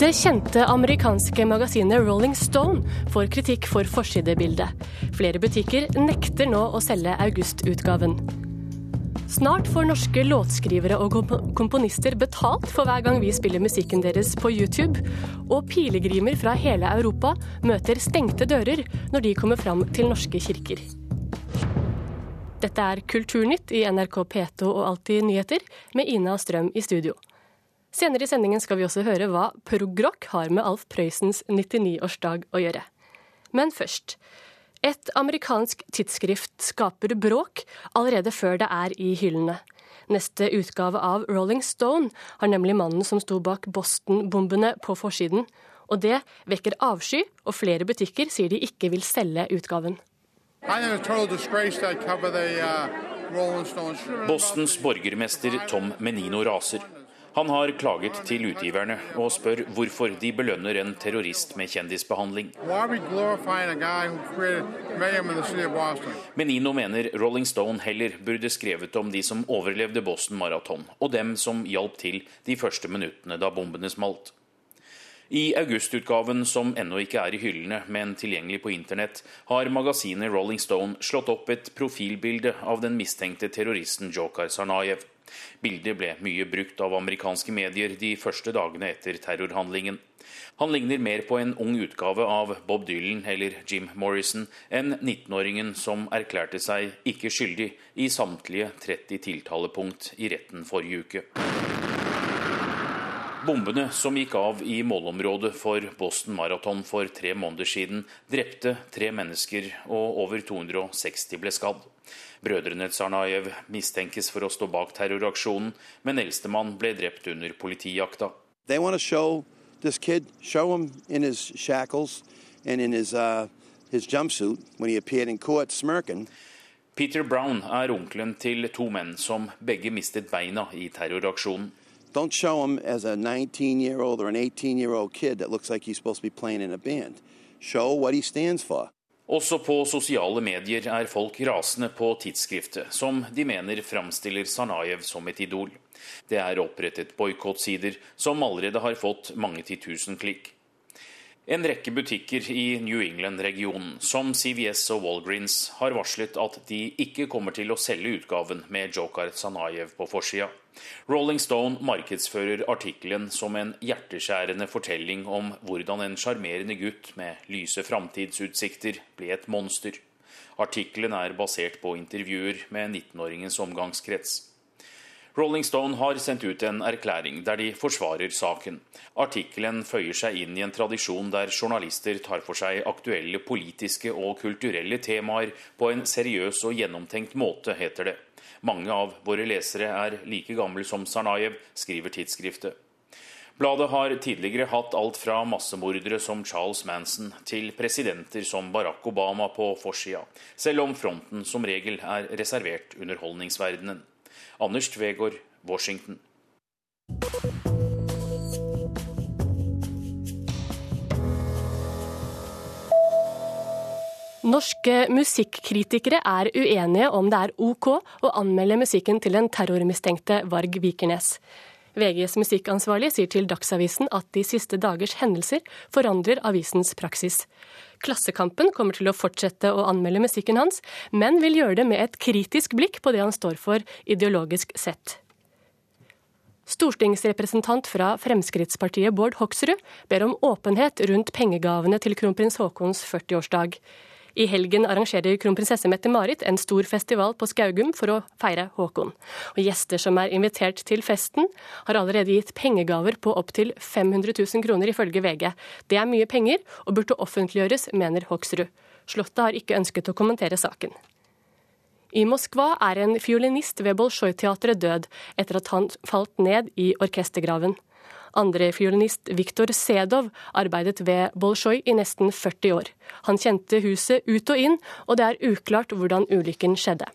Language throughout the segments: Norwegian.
Det kjente amerikanske magasinet Rolling Stone får kritikk for forsidebildet. Flere butikker nekter nå å selge augustutgaven. Snart får norske låtskrivere og komponister betalt for hver gang vi spiller musikken deres på YouTube. Og pilegrimer fra hele Europa møter stengte dører når de kommer fram til norske kirker. Dette er Kulturnytt i NRK P2 og Alltid nyheter, med Ina Strøm i studio. Senere i sendingen skal vi også høre hva progrock har med Alf Prøysens 99-årsdag å gjøre. Men først. Et amerikansk tidsskrift skaper bråk allerede før det er i hyllene. Neste utgave av Rolling Stone har nemlig mannen som sto bak Boston-bombene på forsiden. Og det vekker avsky, og flere butikker sier de ikke vil selge utgaven. Uh, Bostons borgermester Tom Menino raser. Han har klaget til utgiverne og spør hvorfor de belønner en terrorist med kjendisbehandling. Menino mener Rolling Stone heller burde skrevet om de som overlevde Boston Marathon, og dem som hjalp til de første minuttene da bombene smalt. I augustutgaven, som ennå ikke er i hyllene, men tilgjengelig på internett, har magasinet Rolling Stone slått opp et profilbilde av den mistenkte terroristen Jokar Sarnayev. Bildet ble mye brukt av amerikanske medier de første dagene etter terrorhandlingen. Han ligner mer på en ung utgave av Bob Dylan eller Jim Morrison enn 19-åringen som erklærte seg ikke skyldig i samtlige 30 tiltalepunkt i retten forrige uke. Bombene som gikk av i målområdet for Boston Marathon for tre måneder siden, drepte tre mennesker og over 260 ble skadd. Brødrene Tsarnajev mistenkes for å stå bak terroraksjonen, men eldstemann ble drept under politijakta. Kid, his, uh, his court, Peter Brown er onkelen til to menn som begge mistet beina i terroraksjonen. Don't show him as a 19 year old or an 18 year old kid that looks like he's supposed to be playing in a band. Show what he stands for. Også på sosiale medier er folk rasende på tidsskriftet, som de mener framstiller Sarnajev som et idol. Det er opprettet boikottsider som allerede har fått mange titusen klikk. En rekke butikker i New England-regionen, som CVS og Walgreens, har varslet at de ikke kommer til å selge utgaven med Jokar Sanayev på forsida. Rolling Stone markedsfører artikkelen som en hjerteskjærende fortelling om hvordan en sjarmerende gutt med lyse framtidsutsikter ble et monster. Artikkelen er basert på intervjuer med 19-åringens omgangskrets. Rolling Stone har sendt ut en erklæring der de forsvarer saken. Artikkelen føyer seg inn i en tradisjon der journalister tar for seg aktuelle politiske og kulturelle temaer på en seriøs og gjennomtenkt måte, heter det. Mange av våre lesere er like gamle som Sarnayev, skriver tidsskriftet. Bladet har tidligere hatt alt fra massemordere som Charles Manson til presidenter som Barack Obama på forsida, selv om fronten som regel er reservert underholdningsverdenen. Anders Tvegård, Washington. Norske musikkritikere er uenige om det er OK å anmelde musikken til den terrormistenkte Varg Vikernes. VGs musikkansvarlig sier til Dagsavisen at de siste dagers hendelser forandrer avisens praksis. Klassekampen kommer til å fortsette å anmelde musikken hans, men vil gjøre det med et kritisk blikk på det han står for ideologisk sett. Stortingsrepresentant fra Fremskrittspartiet Bård Hoksrud ber om åpenhet rundt pengegavene til kronprins Haakons 40-årsdag. I helgen arrangerer kronprinsesse Mette-Marit en stor festival på Skaugum for å feire Håkon. Og Gjester som er invitert til festen, har allerede gitt pengegaver på opptil 500 000 kroner, ifølge VG. Det er mye penger og burde offentliggjøres, mener Hoksrud. Slottet har ikke ønsket å kommentere saken. I Moskva er en fiolinist ved Bolsjoj-teatret død etter at han falt ned i orkestergraven. Andrefiolinist Viktor Sedov arbeidet ved Bolsjoj i nesten 40 år. Han kjente huset ut og inn, og det er uklart hvordan ulykken skjedde.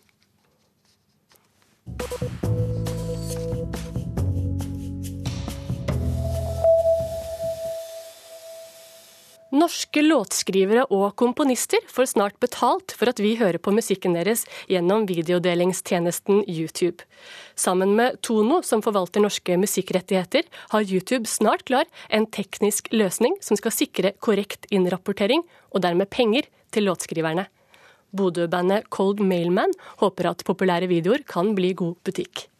Norske låtskrivere og komponister får snart betalt for at vi hører på musikken deres gjennom videodelingstjenesten YouTube. Sammen med Tono, som forvalter norske musikkrettigheter, har YouTube snart klar en teknisk løsning som skal sikre korrekt innrapportering, og dermed penger til låtskriverne. Bodø-bandet Cold Mailman håper at populære videoer kan bli god butikk.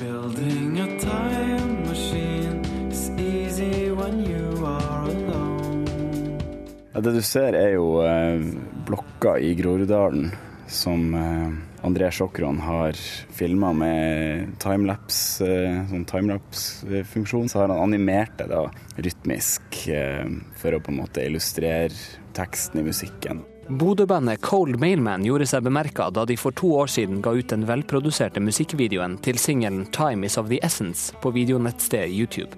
Building a time machine is ja, det du ser er jo eh, blokka i Groruddalen som eh, André Sjokron har filma med timelapse, eh, sånn timelapse-funksjon. Så har han animert det da rytmisk for å på en måte illustrere teksten i musikken. Bodø-bandet Cold Mailman gjorde seg bemerka da de for to år siden ga ut den velproduserte musikkvideoen til singelen 'Time Is Of The Essence' på videonettstedet YouTube.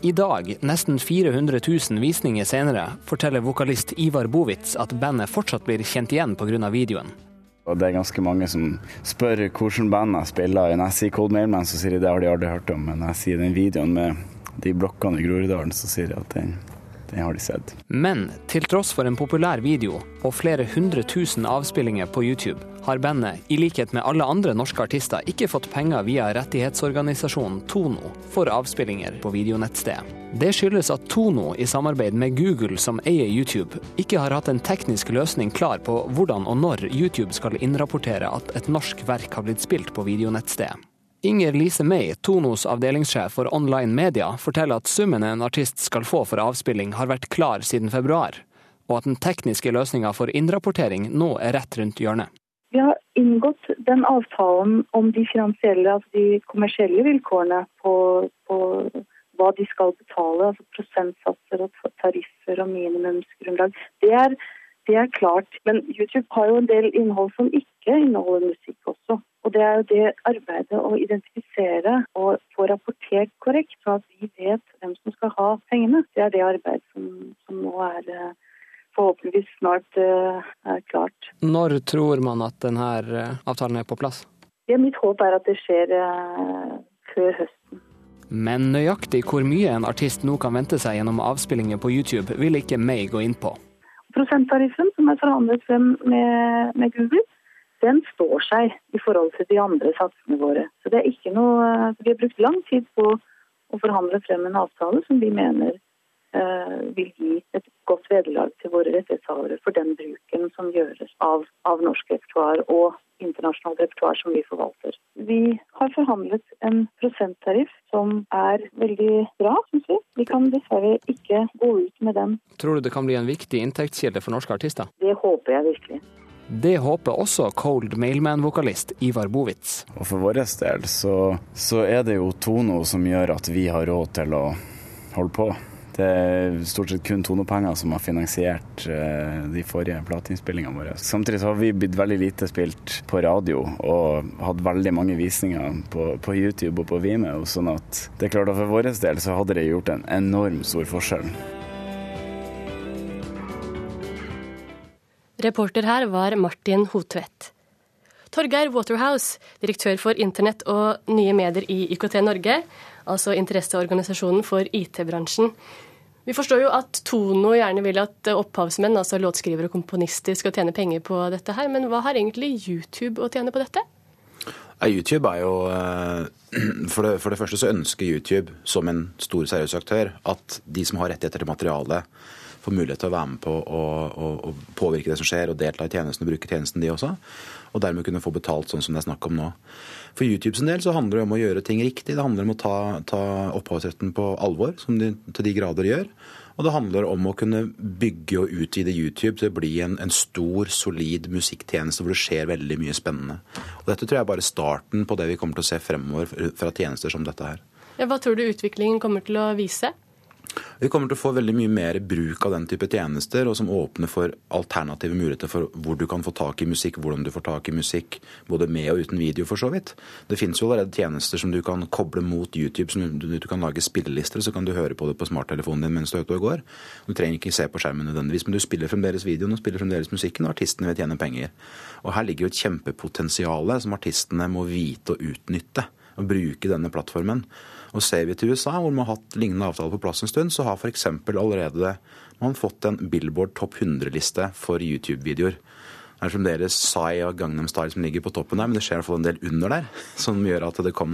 I dag, nesten 400 000 visninger senere, forteller vokalist Ivar Bovitz at bandet fortsatt blir kjent igjen pga. videoen. Og det er ganske mange som spør hvordan bandet spiller. Når jeg sier Cold Mailman, så sier de det har de aldri hørt om. Men når jeg sier den videoen med de blokkene i Groruddalen, så sier de at den den har de sett. Men til tross for en populær video og flere hundre tusen avspillinger på YouTube, har bandet, i likhet med alle andre norske artister, ikke fått penger via rettighetsorganisasjonen Tono for avspillinger på videonettstedet. Det skyldes at Tono, i samarbeid med Google som eier YouTube, ikke har hatt en teknisk løsning klar på hvordan og når YouTube skal innrapportere at et norsk verk har blitt spilt på videonettstedet. Inger Lise May, Tonos avdelingssjef for online media, forteller at summen en artist skal få for avspilling har vært klar siden februar, og at den tekniske løsninga for innrapportering nå er rett rundt hjørnet. Vi har inngått den avtalen om de finansielle, altså de kommersielle vilkårene på, på hva de skal betale, altså prosentsatser og tariffer og minimumsgrunnlag. Det er, det er klart. Men YouTube har jo en del innhold som ikke inneholder musikk også. Og Det er jo det arbeidet å identifisere og få rapportert korrekt, så at vi vet hvem som skal ha pengene. Det er det arbeidet som, som nå er eh, forhåpentligvis snart uh, er klart. Når tror man at denne eh, avtalen er på plass? Ja, mitt håp er at det skjer før høsten. Men nøyaktig hvor mye en artist nå kan vente seg gjennom avspillinger på YouTube, vil ikke May gå inn på. Prosenttariffen som er forhandlet frem med, med Google, den står seg i forhold til de andre satsene våre. Så det er ikke noe, Vi har brukt lang tid på å forhandle frem en avtale som vi mener eh, vil gi et godt vederlag til våre rettighetshavere for den bruken som gjøres av, av norsk repertoar og internasjonalt repertoar som vi forvalter. Vi har forhandlet en prosenttariff som er veldig bra, syns vi. Vi kan dessverre ikke gå ut med den. Tror du det kan bli en viktig inntektskilde for norske artister? Det håper jeg virkelig. Det håper også Cold Mailman-vokalist Ivar Bovitz. Og For vår del så, så, er det jo Tono som gjør at vi har råd til å holde på. Det er stort sett kun Tono-penger som har finansiert uh, de forrige plateinnspillingene våre. Samtidig så har vi blitt veldig lite spilt på radio og hatt veldig mange visninger på, på YouTube og på Vimeo. Sånn at det er klart at for vår del så hadde det gjort en enorm stor forskjell. Reporter her var Martin Hotvedt. Torgeir Waterhouse, direktør for internett og nye medier i IKT Norge, altså interesseorganisasjonen for IT-bransjen. Vi forstår jo at Tono gjerne vil at opphavsmenn, altså låtskrivere og komponister, skal tjene penger på dette her, men hva har egentlig YouTube å tjene på dette? YouTube er jo eh, for det, for det første så ønsker YouTube, som en stor seriøs aktør, at de som har rettigheter til materialet, får mulighet til å være med på å, å, å, påvirke det som skjer, og delta i tjenesten og bruke tjenesten, de også. Og dermed kunne få betalt sånn som det er snakk om nå. For YouTubes del så handler det om å gjøre ting riktig. Det handler om å ta, ta opphavsretten på alvor, som de til de grader gjør. Og det handler om å kunne bygge og utvide YouTube til å bli en, en, stor, solid musikktjeneste hvor det skjer veldig mye spennende. Og Dette tror jeg er bare starten på det vi kommer til å se fremover fra tjenester som dette her. Hva tror du utviklingen kommer til å vise? Vi kommer til å få veldig mye mer bruk av den type tjenester, og som åpner for alternative muligheter for hvor du kan få tak i musikk, hvordan du får tak i musikk, både med og uten video, for så vidt. Det finnes jo allerede tjenester som du kan koble mot YouTube, som du, du kan lage spillelister, så kan du høre på det på smarttelefonen din mens du er ute og går. Du trenger ikke se på skjermen nødvendigvis, men du spiller fremdeles videoen og spiller fremdeles musikken, og artistene vil tjene penger. Og her ligger jo et kjempepotensial som artistene må vite å utnytte. og bruke denne plattformen. Og Ser vi til USA, hvor man har hatt lignende avtaler på plass en stund, så har f.eks. allerede man fått en Billboard topp 100-liste for YouTube-videoer. Det er fremdeles Psy og Gangnam Style som ligger på toppen der, men det skjer i hvert fall en del under der. Som gjør at det kan,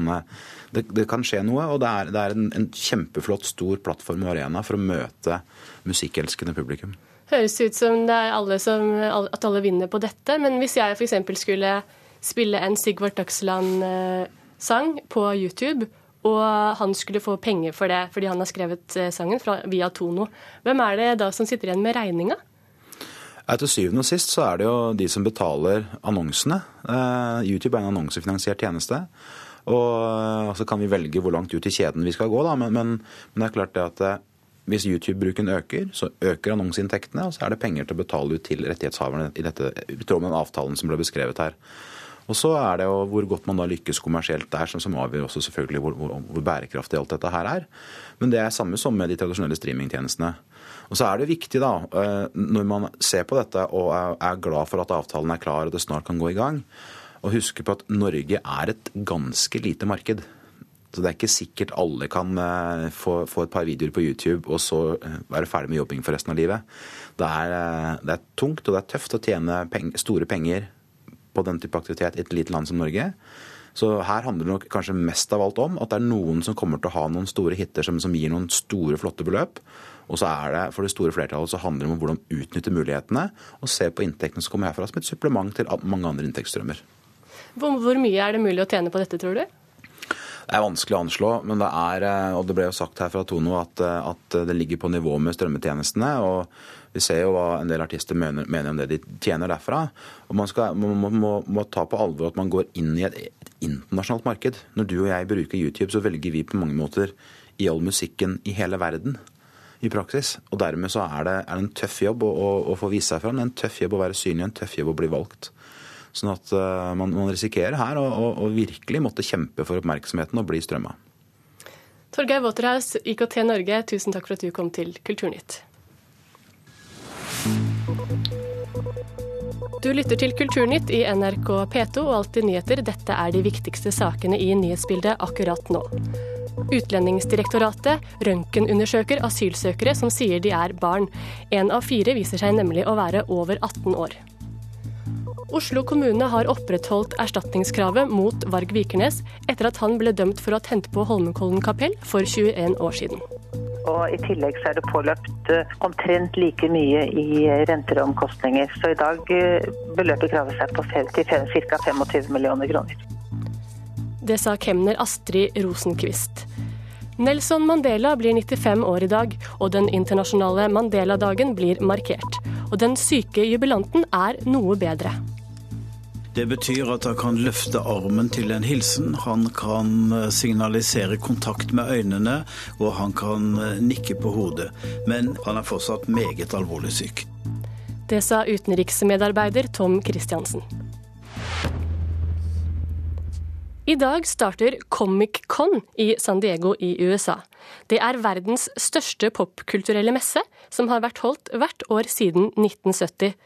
det, det kan skje noe. Og det er, det er en, en, kjempeflott, stor plattform og arena for å møte musikkelskende publikum. Høres ut som det er alle som, at alle vinner på dette. Men hvis jeg f.eks. skulle spille en Sigvart Dagsland-sang på YouTube, og han skulle få penger for det fordi han har skrevet eh, sangen fra, via Tono, hvem er det da som sitter igjen med regninga? Til syvende og sist så er det jo de som betaler annonsene. Eh, YouTube er en annonsefinansiert tjeneste. Og eh, så kan vi velge hvor langt ut i kjeden vi skal gå, da. Men, men, men det er klart det at hvis YouTube-bruken øker, så øker annonseinntektene, og så er det penger til å betale ut til rettighetshaverne i, dette, i tråd med den avtalen som ble beskrevet her. Og så er det jo hvor godt man da lykkes kommersielt der, som, som avgjør også selvfølgelig hvor, hvor, hvor, bærekraftig alt dette her er. Men det er samme som med de tradisjonelle streamingtjenestene. Og så er det viktig, da, eh, når man ser på dette og er glad for at avtalen er klar og det snart kan gå i gang, å huske på at Norge er et ganske lite marked. Så Det er ikke sikkert alle kan eh, få, få, et par videoer på YouTube og så eh, være ferdig med jobbing for resten av livet. Det er, det er tungt og det er tøft å tjene peng, store penger på den type aktivitet i et lite land som Norge. Så her handler det nok kanskje mest av alt om at det er noen som kommer til å ha noen store hiter som, som gir noen store, flotte beløp. Og så er det for det store flertallet så handler det om hvordan utnytte mulighetene og se på inntektene som kommer herfra som et supplement til mange andre inntektsstrømmer. Hvor, mye er det mulig å tjene på dette, tror du? Det er vanskelig å anslå, men det er, eh, og det ble jo sagt her fra Tono at, eh, at det ligger på nivå med strømmetjenestene. og Vi ser jo hva en del artister mener, mener om det de tjener derfra. og Man, skal, må, må, må, ta på alvor at man går inn i et, et internasjonalt marked. Når du og jeg bruker YouTube, så velger vi på mange måter i all musikken i hele verden i praksis. Og dermed så er det, er det en tøff jobb å, å, å få vise seg fram. Det er en tøff jobb å være synlig, en tøff jobb å bli valgt. Sånn at uh, man, man, risikerer her å, å, å, virkelig måtte kjempe for oppmerksomheten og bli strømma. Torgeir Waterhaus, IKT Norge, tusen takk for at du kom til Kulturnytt. Du lytter til Kulturnytt i NRK P2 og Alltid nyheter. Dette er de viktigste sakene i nyhetsbildet akkurat nå. Utlendingsdirektoratet røntgenundersøker asylsøkere som sier de er barn. Én av fire viser seg nemlig å være over 18 år. Oslo kommune har opprettholdt erstatningskravet mot Varg Vikernes etter at han ble dømt for å ha tent på Holmenkollen kapell for 21 år siden. Og I tillegg så er det påløpt eh, omtrent like mye i renter og omkostninger. Så i dag eh, beløper kravet seg på til ca. 25 millioner kroner. Det sa kemner Astrid Rosenkvist. Nelson Mandela blir 95 år i dag, og den internasjonale Mandela-dagen blir markert. Og den syke jubilanten er noe bedre. Det betyr at han kan løfte armen til en hilsen, han kan eh, signalisere kontakt med øynene, og han kan eh, nikke på hodet. Men han er fortsatt meget alvorlig syk. Det sa utenriksmedarbeider Tom Christiansen. I dag starter Comic-Con i San Diego i USA. Det er verdens største popkulturelle messe, som har vært holdt hvert år siden 1970.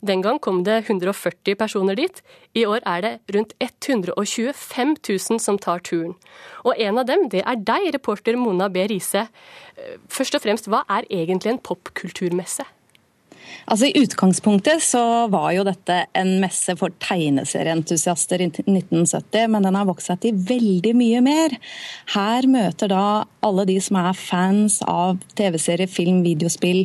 Den gang kom det 140 personer dit. I år er det rundt 125 000 som tar turen. Og en av dem, det er deg, reporter Mona B. Riise. Først og fremst, hva er egentlig en popkulturmesse? Altså I utgangspunktet så var jo dette en messe for tegneserieentusiaster i 1970, men den har vokst seg til veldig mye mer. Her møter da alle de som er fans av TV-serie, film, videospill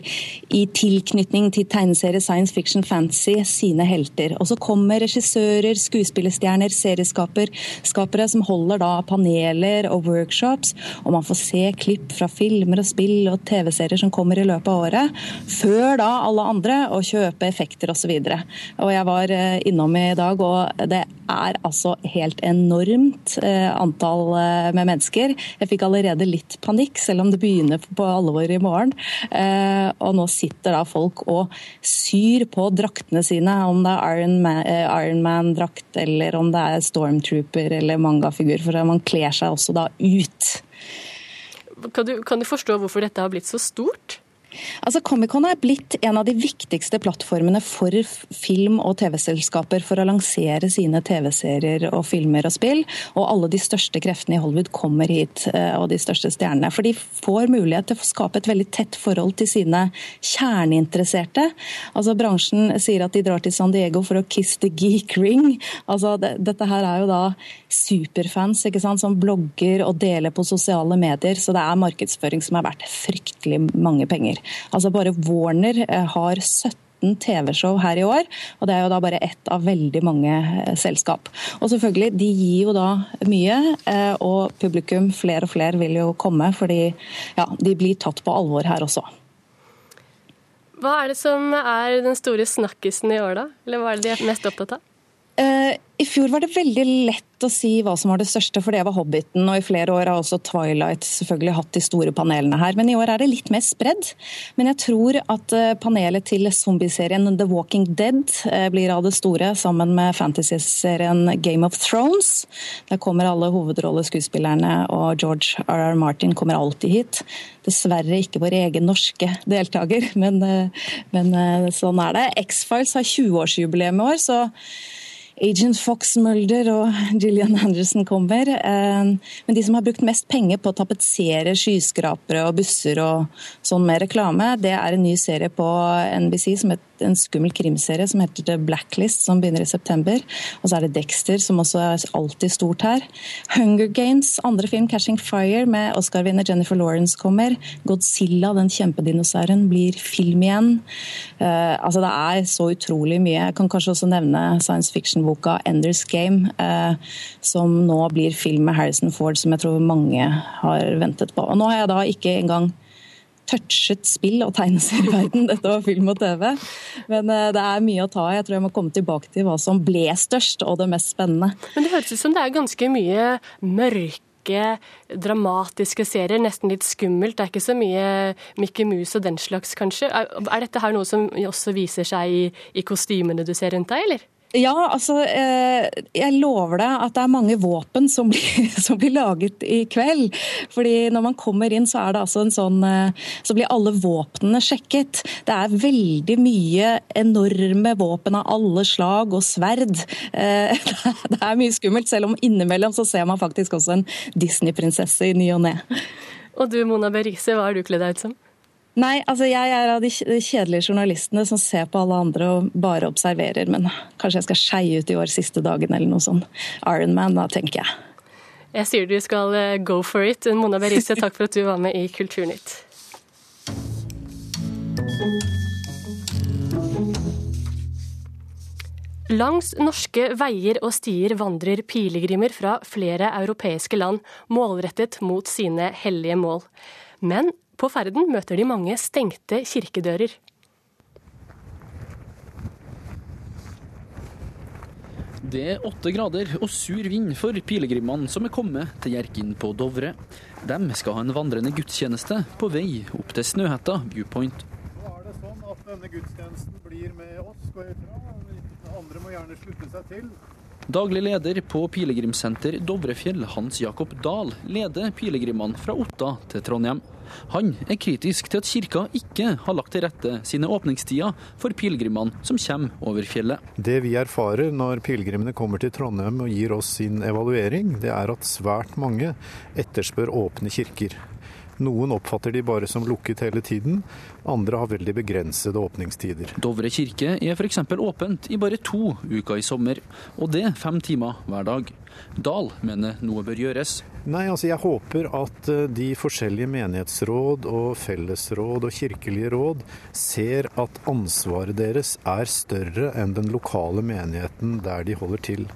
i tilknytning til tegneserie, science fiction, fantasy, sine helter. Og så kommer regissører, skuespillerstjerner, serieskapere som holder da paneler og workshops, og man får se klipp fra filmer og spill og TV-serier som kommer i løpet av året, før da alle andre og kjøpe effekter osv. Jeg var eh, innom i dag, og det er altså helt enormt eh, antall eh, med mennesker. Jeg fikk allerede litt panikk, selv om det begynner på alvor i morgen. Og nå sitter da folk og syr på draktene sine, om det er Ironman-drakt eller om det er Stormtrooper eller mangafigur, for man kler seg også da ut. Kan du, kan du forstå hvorfor dette har blitt så stort? Altså, Comic-Con er blitt en av de viktigste plattformene for film- og TV-selskaper for å lansere sine TV-serier og filmer og spill. Og alle de største kreftene i Hollywood kommer hit, eh, og de største stjernene. For de får mulighet til å skape et veldig tett forhold til sine kjerneinteresserte. Altså, Bransjen sier at de drar til San Diego for å kiss the geek ring. Altså, det, Dette her er jo da superfans ikke sant, som blogger og deler på sosiale medier. Så det er markedsføring som er verdt fryktelig mange penger. Altså Bare Warner eh, har 17 TV-show her i år, og det er jo da bare ett av veldig mange eh, selskap. Og selvfølgelig, De gir jo da mye, eh, og publikum, flere og flere, vil jo komme, fordi ja, de blir tatt på alvor her også. Hva er det som er den store snakkisen i år, da? Eller hva er det de er mest opptatt av? I fjor var det veldig lett å si hva som var det største, for det var Hobbiten. Og i flere år har også Twilight selvfølgelig hatt de store panelene her. Men i år er det litt mer spredd. Men jeg tror at eh, panelet til zombieserien The Walking Dead eh, blir av det store, sammen med fantasyserien Game of Thrones. Der kommer alle hovedrolleskuespillerne, og George R.R. Martin kommer alltid hit. Dessverre ikke vår egen norske deltaker, men, men sånn er det. X-Files har 20-årsjubileum i år, så Agent Fox Mulder og Gillian Anderson kommer. Eh, men de som har brukt mest penger på å tapetsere skyskrapere og busser og sånn med reklame, det er en ny serie på NBC som heter en skummel krimserie som heter The Blacklist, som begynner i september. Og så er det Dexter, som også er alltid stort her. Hunger Games, andre film, 'Catching Fire', med Oscar-vinner Jennifer Lawrence kommer. Godzilla, den kjempedinosauren, blir film igjen. Uh, altså Det er så utrolig mye. Jeg kan kanskje også nevne science fiction-boka 'Enders Game', uh, som nå blir film med Harrison Ford, som jeg tror mange har ventet på. Og Nå har jeg da ikke engang touchet spill og tegneserieverden. Dette var film og TV. Men eh, det er mye å ta i. Jeg tror jeg må komme tilbake til hva som ble størst og det mest spennende. Men det høres ut som det er ganske mye mørke dramatiske serier, nesten litt skummelt. Det er ikke så mye Mickey Mouse og den slags, kanskje. Er, dette her noe som også viser seg i, i kostymene du ser rundt deg, eller? Ja, altså eh, jeg lover deg at det er mange våpen som blir, som blir, laget i kveld. Fordi når man kommer inn, så er det altså en sånn eh, Så blir alle våpnene sjekket. Det er veldig mye enorme våpen av alle slag og sverd. Eh, det er mye skummelt, selv om innimellom så ser man faktisk også en Disney-prinsesse i ny og ne. Og du Mona Berise, hva har du kledd deg ut som? Nei, altså jeg er av de kjedelige journalistene som ser på alle andre og bare observerer. Men kanskje jeg skal skeie ut i år siste dagen eller noe sånn Ironman, da tenker jeg. Jeg sier du skal eh, go for it. Mona Berise, takk for at du var med i Kulturnytt. Langs norske veier og stier vandrer pilegrimer fra flere europeiske land målrettet mot sine hellige mål. Men på ferden møter de mange stengte kirkedører. Det er åtte grader og sur vind for pilegrimene som er kommet til Hjerkinn på Dovre. De skal ha en vandrende gudstjeneste på vei opp til Snøhetta viewpoint. Nå er det sånn at denne gudstjenesten blir med oss, går jeg fra. Andre må gjerne slutte seg til. Daglig leder på pilegrimssenter Dovrefjell, Hans Jakob Dahl, leder pilegrimene fra Otta til Trondheim. Han er kritisk til at kirka ikke har lagt til rette sine åpningstider for pilegrimene som kommer over fjellet. Det vi erfarer når pilegrimene kommer til Trondheim og gir oss sin evaluering, det er at svært mange etterspør åpne kirker. Noen oppfatter de bare som lukket hele tiden, andre har veldig begrensede åpningstider. Dovre kirke er f.eks. åpent i bare to uker i sommer, og det fem timer hver dag. Dahl mener noe bør gjøres. Nei, altså Jeg håper at eh, de forskjellige menighetsråd og fellesråd og kirkelige råd ser at ansvaret deres er større enn den lokale menigheten der de holder til.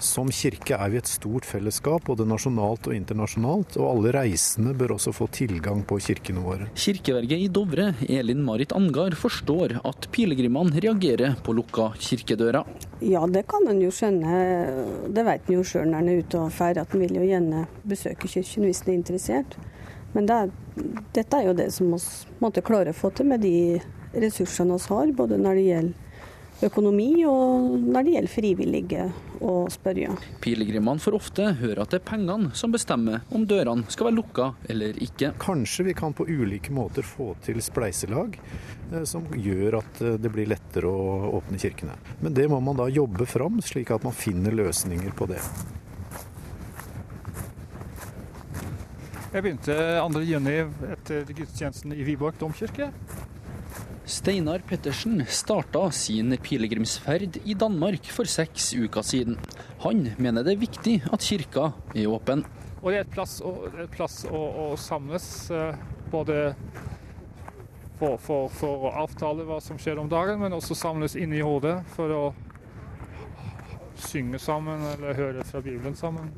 Som kirke er vi et stort fellesskap, både nasjonalt og internasjonalt, og alle reisende bør også få tilgang på kirkene våre. Kirkeverget i Dovre, Elin Marit Angar, forstår at pilegrimene reagerer på lukka kirkedører. Ja, det kan en jo skjønne. Det vet en jo sjøl når en er ute og feirer, at en vil jo gjerne besøke kirken hvis en er interessert. Men det er, dette er jo det som vi måtte klare å få til med de ressursene vi har, både når det gjelder økonomi og når det gjelder frivillige å spørre. Pilegrimene får ofte høre at det er pengene som bestemmer om dørene skal være lukka eller ikke. Kanskje vi kan på ulike måter få til spleiselag eh, som gjør at eh, det blir lettere å åpne kirkene. Men det må man da jobbe fram, slik at man finner løsninger på det. Jeg begynte 2.6 etter gudstjenesten i Viborg domkirke. Steinar Pettersen starta sin pilegrimsferd i Danmark for seks uker siden. Han mener det er viktig at kirka er åpen. Og det er et plass, et plass å, å samles, eh, både for, for, for, å avtale hva som skjer om dagen, men også samles inne i hodet for å synge sammen eller høre fra Bibelen sammen.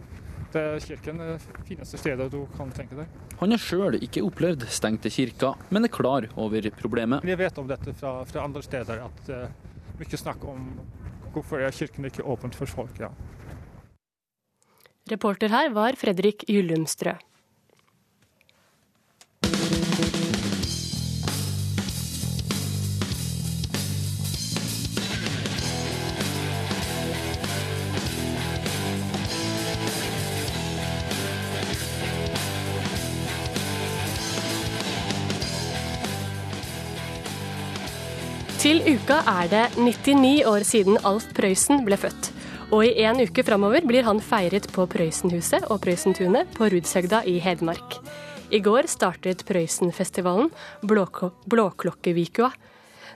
Det er kirken det fineste stedet du kan tenke deg. Han har sjøl ikke opplevd stengte kirker, men er klar over problemet. Jeg vet om dette fra, fra andre steder, at uh, mye snakk om hvorfor er kirken ikke åpent for folk. ja. Reporter her var Fredrik Gyllumstrø. Til uka er det 99 år siden Alf Prøysen ble født. Og i en uke framover blir han feiret på Prøysenhuset og Prøysentunet på Rudshøgda i Hedmark. I går startet Prøysenfestivalen Blåklokkevikua.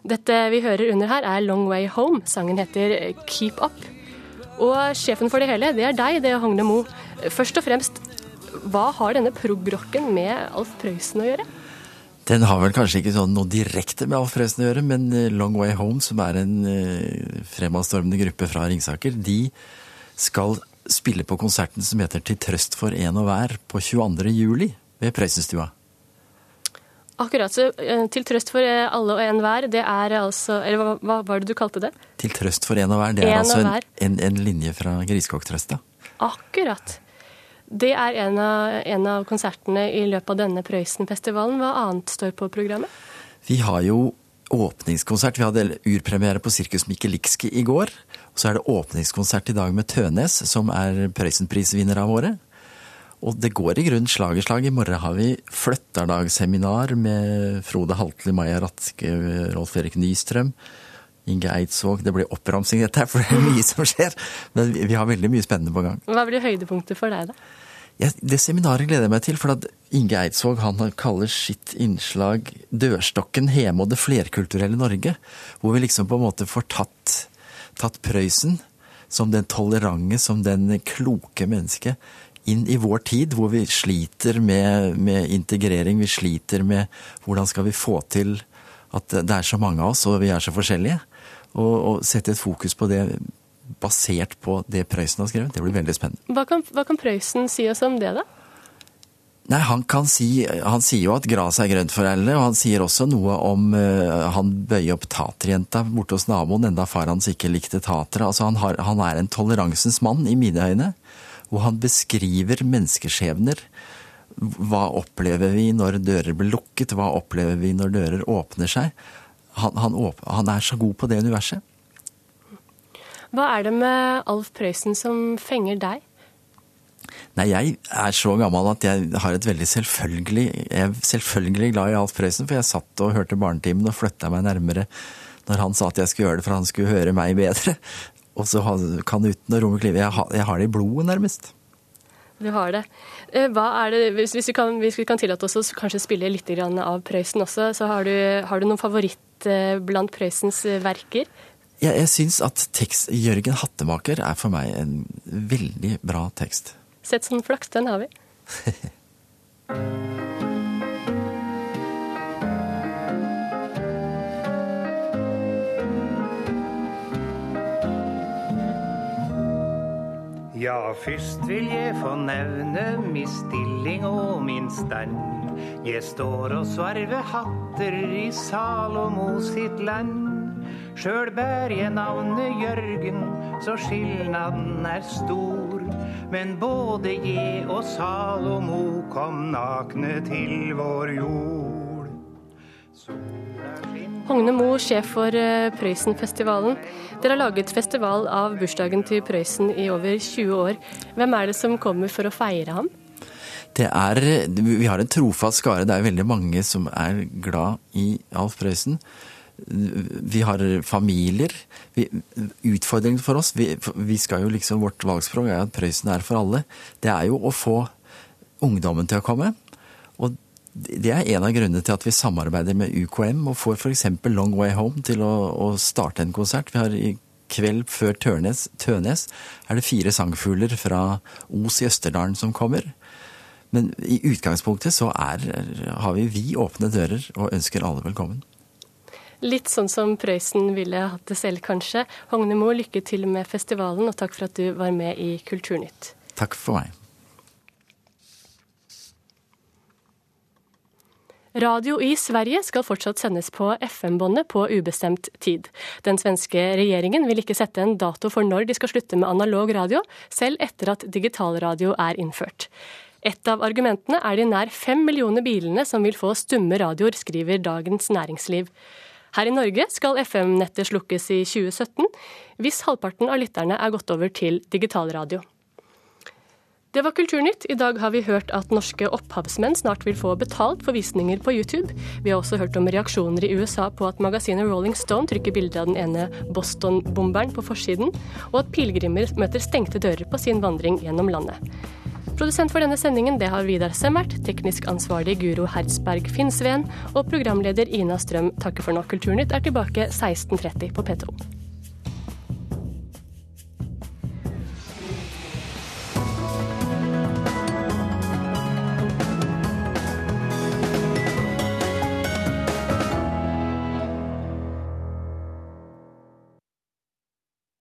Dette vi hører under her, er Long Way Home. Sangen heter Keep Up. Og sjefen for det hele, det er deg, det er Hogne Mo. Først og fremst, hva har denne progrocken med Alf Prøysen å gjøre? Den har vel kanskje ikke sånn noe direkte med Alf Prøysen å gjøre, men eh, Long Way Home, som er en uh, fremadstormende gruppe fra Ringsaker, de skal spille på konserten som heter Til trøst for en og hver på 22. juli ved Prøysenstua. Akkurat. så uh, Til trøst for alle og enhver, det er altså Eller hva, hva var det du kalte det? Til trøst for en og hver. Det er en altså en, en, en, linje fra Griskoktrøsta. Akkurat. Det er en av, en av, konsertene i løpet av denne Prøysen-festivalen. Hva annet står på programmet? Vi har jo åpningskonsert. Vi hadde urpremiere på Sirkus Mikkelikski i går. Og så er det åpningskonsert i dag med Tønes, som er Prøysenprisvinner av året. Og det går i grunnen slag i slag. I morgen har vi flytterdagsseminar med Frode Haltli, Maja Ratke, Rolf Erik Nystrøm. Inge Eidsvåg. Det blir oppramsing dette her, for det er mye som skjer. Men vi har veldig mye spennende på gang. Hva blir høydepunktet for deg, da? Ja, det seminaret gleder jeg meg til. For at Inge Eidsvåg han kaller sitt innslag 'Dørstokken hjemme og det flerkulturelle Norge'. Hvor vi liksom på en måte får tatt, tatt Prøysen som den tolerante, som den kloke mennesket inn i vår tid, hvor vi sliter med, med integrering. Vi sliter med hvordan skal vi få til at det er så mange av oss, og vi er så forskjellige og, og sette et fokus på det basert på det Prøysen har skrevet. Det blir veldig spennende. Hva kan, hva kan Prøysen si oss om det, da? Nei, han, kan si, han sier jo at gresset er grønt for alle, og han sier også noe om uh, Han bøyer opp taterjenta borte hos naboen, enda far hans ikke likte tatere. Altså, han, har, han er en toleransens mann, i mine øyne. Og han beskriver menneskeskjebner. Hva opplever vi når dører blir lukket? Hva opplever vi når dører åpner seg? Han, han, han er så god på det universet. Hva er det med Alf Prøysen som fenger deg? Nei, jeg er så gammel at jeg har et veldig selvfølgelig Jeg er selvfølgelig glad i Alf Prøysen, for jeg satt og hørte Barnetimen og flytta meg nærmere når han sa at jeg skulle gjøre det for han skulle høre meg bedre. Og så kan uten å romme klivet. Jeg, har det i blodet, nærmest. Du har det. Eh, hva er det, hvis, vi kan, hvis vi kan tillate oss å kanskje spille litt av Prøysen også, så har du, har du noen favoritt Eh, blant Prøysens eh, verker? Ja, jeg syns at tekst, Jørgen Hattemaker er for meg en veldig bra tekst. Sett sånn flaks, den har vi. Ja, først vil jeg få nevne min stilling og min stand. Jeg står og svarver hatter i Salomo sitt land. Sjøl bær jeg navnet Jørgen, så skilnaden er stor. Men både jeg og Salomo kom nakne til vår jord. Sola skinner Hogne Mo, sjef for eh, Prøysenfestivalen. Dere har laget festival av bursdagen til Prøysen i over 20 år. Hvem er det som kommer for å feire ham? Det er, vi har en trofast skare. Det er veldig mange som er glad i Alf Prøysen. Vi har familier. Vi, utfordringen for oss vi, vi, skal jo liksom, Vårt valgspråk er at Prøysen er for alle. Det er jo å få ungdommen til å komme. Og det er en av grunnene til at vi samarbeider med UKM og får f.eks. Long Way Home til å, å, starte en konsert. Vi har i kveld før Tørnes, Tønes er det fire sangfugler fra Os i Østerdalen som kommer. Men i utgangspunktet så er, har vi vi åpne dører og ønsker alle velkommen. Litt sånn som Prøysen ville hatt det selv, kanskje. Hognemo, lykke til med festivalen, og takk for at du var med i Kulturnytt. Takk for meg. Radio i Sverige skal fortsatt sendes på FM-båndet på ubestemt tid. Den svenske regjeringen vil ikke sette en dato for når de skal slutte med analog radio, selv etter at digitalradio er innført. Et av argumentene er de nær fem millioner bilene som vil få stumme radioer, skriver Dagens Næringsliv. Her i Norge skal FM-nettet slukkes i 2017, hvis halvparten av lytterne er gått over til digitalradio. Det var Kulturnytt. I dag har vi hørt at norske opphavsmenn snart vil få betalt for visninger på YouTube. Vi har også hørt om reaksjoner i USA på at magasinet Rolling Stone trykker bilde av den ene Boston-bomberen på forsiden, og at pilegrimer møter stengte dører på sin vandring gjennom landet. Produsent for denne sendingen det har Vidar Semmert, teknisk ansvarlig Guro Hertzberg Finnsveen og programleder Ina Strøm takker for nå. Kulturnytt er tilbake 16.30 på P2.